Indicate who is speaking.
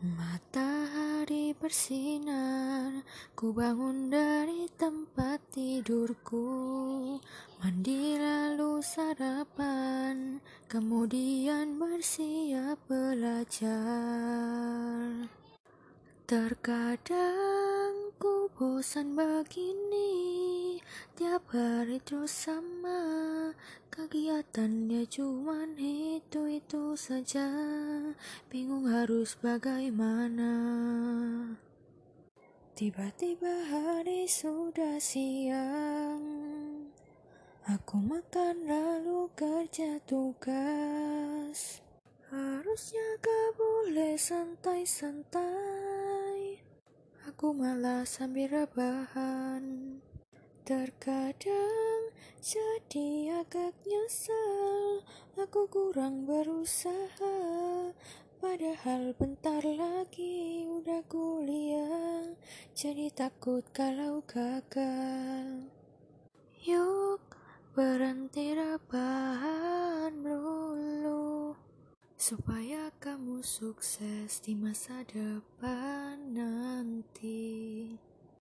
Speaker 1: Matahari bersinar, ku bangun dari tempat tidurku. Mandi lalu sarapan, kemudian bersiap belajar. Terkadang ku bosan begini, tiap hari terus sama. Kegiatannya cuman itu-itu saja Bingung harus bagaimana. Tiba-tiba hari sudah siang. Aku makan lalu kerja tugas. Harusnya gak boleh santai-santai. Aku malah sambil rebahan. Terkadang jadi agak nyesel. Aku kurang berusaha Padahal bentar lagi udah kuliah Jadi takut kalau gagal. Yuk berhenti rebahan dulu Supaya kamu sukses di masa depan. Nanti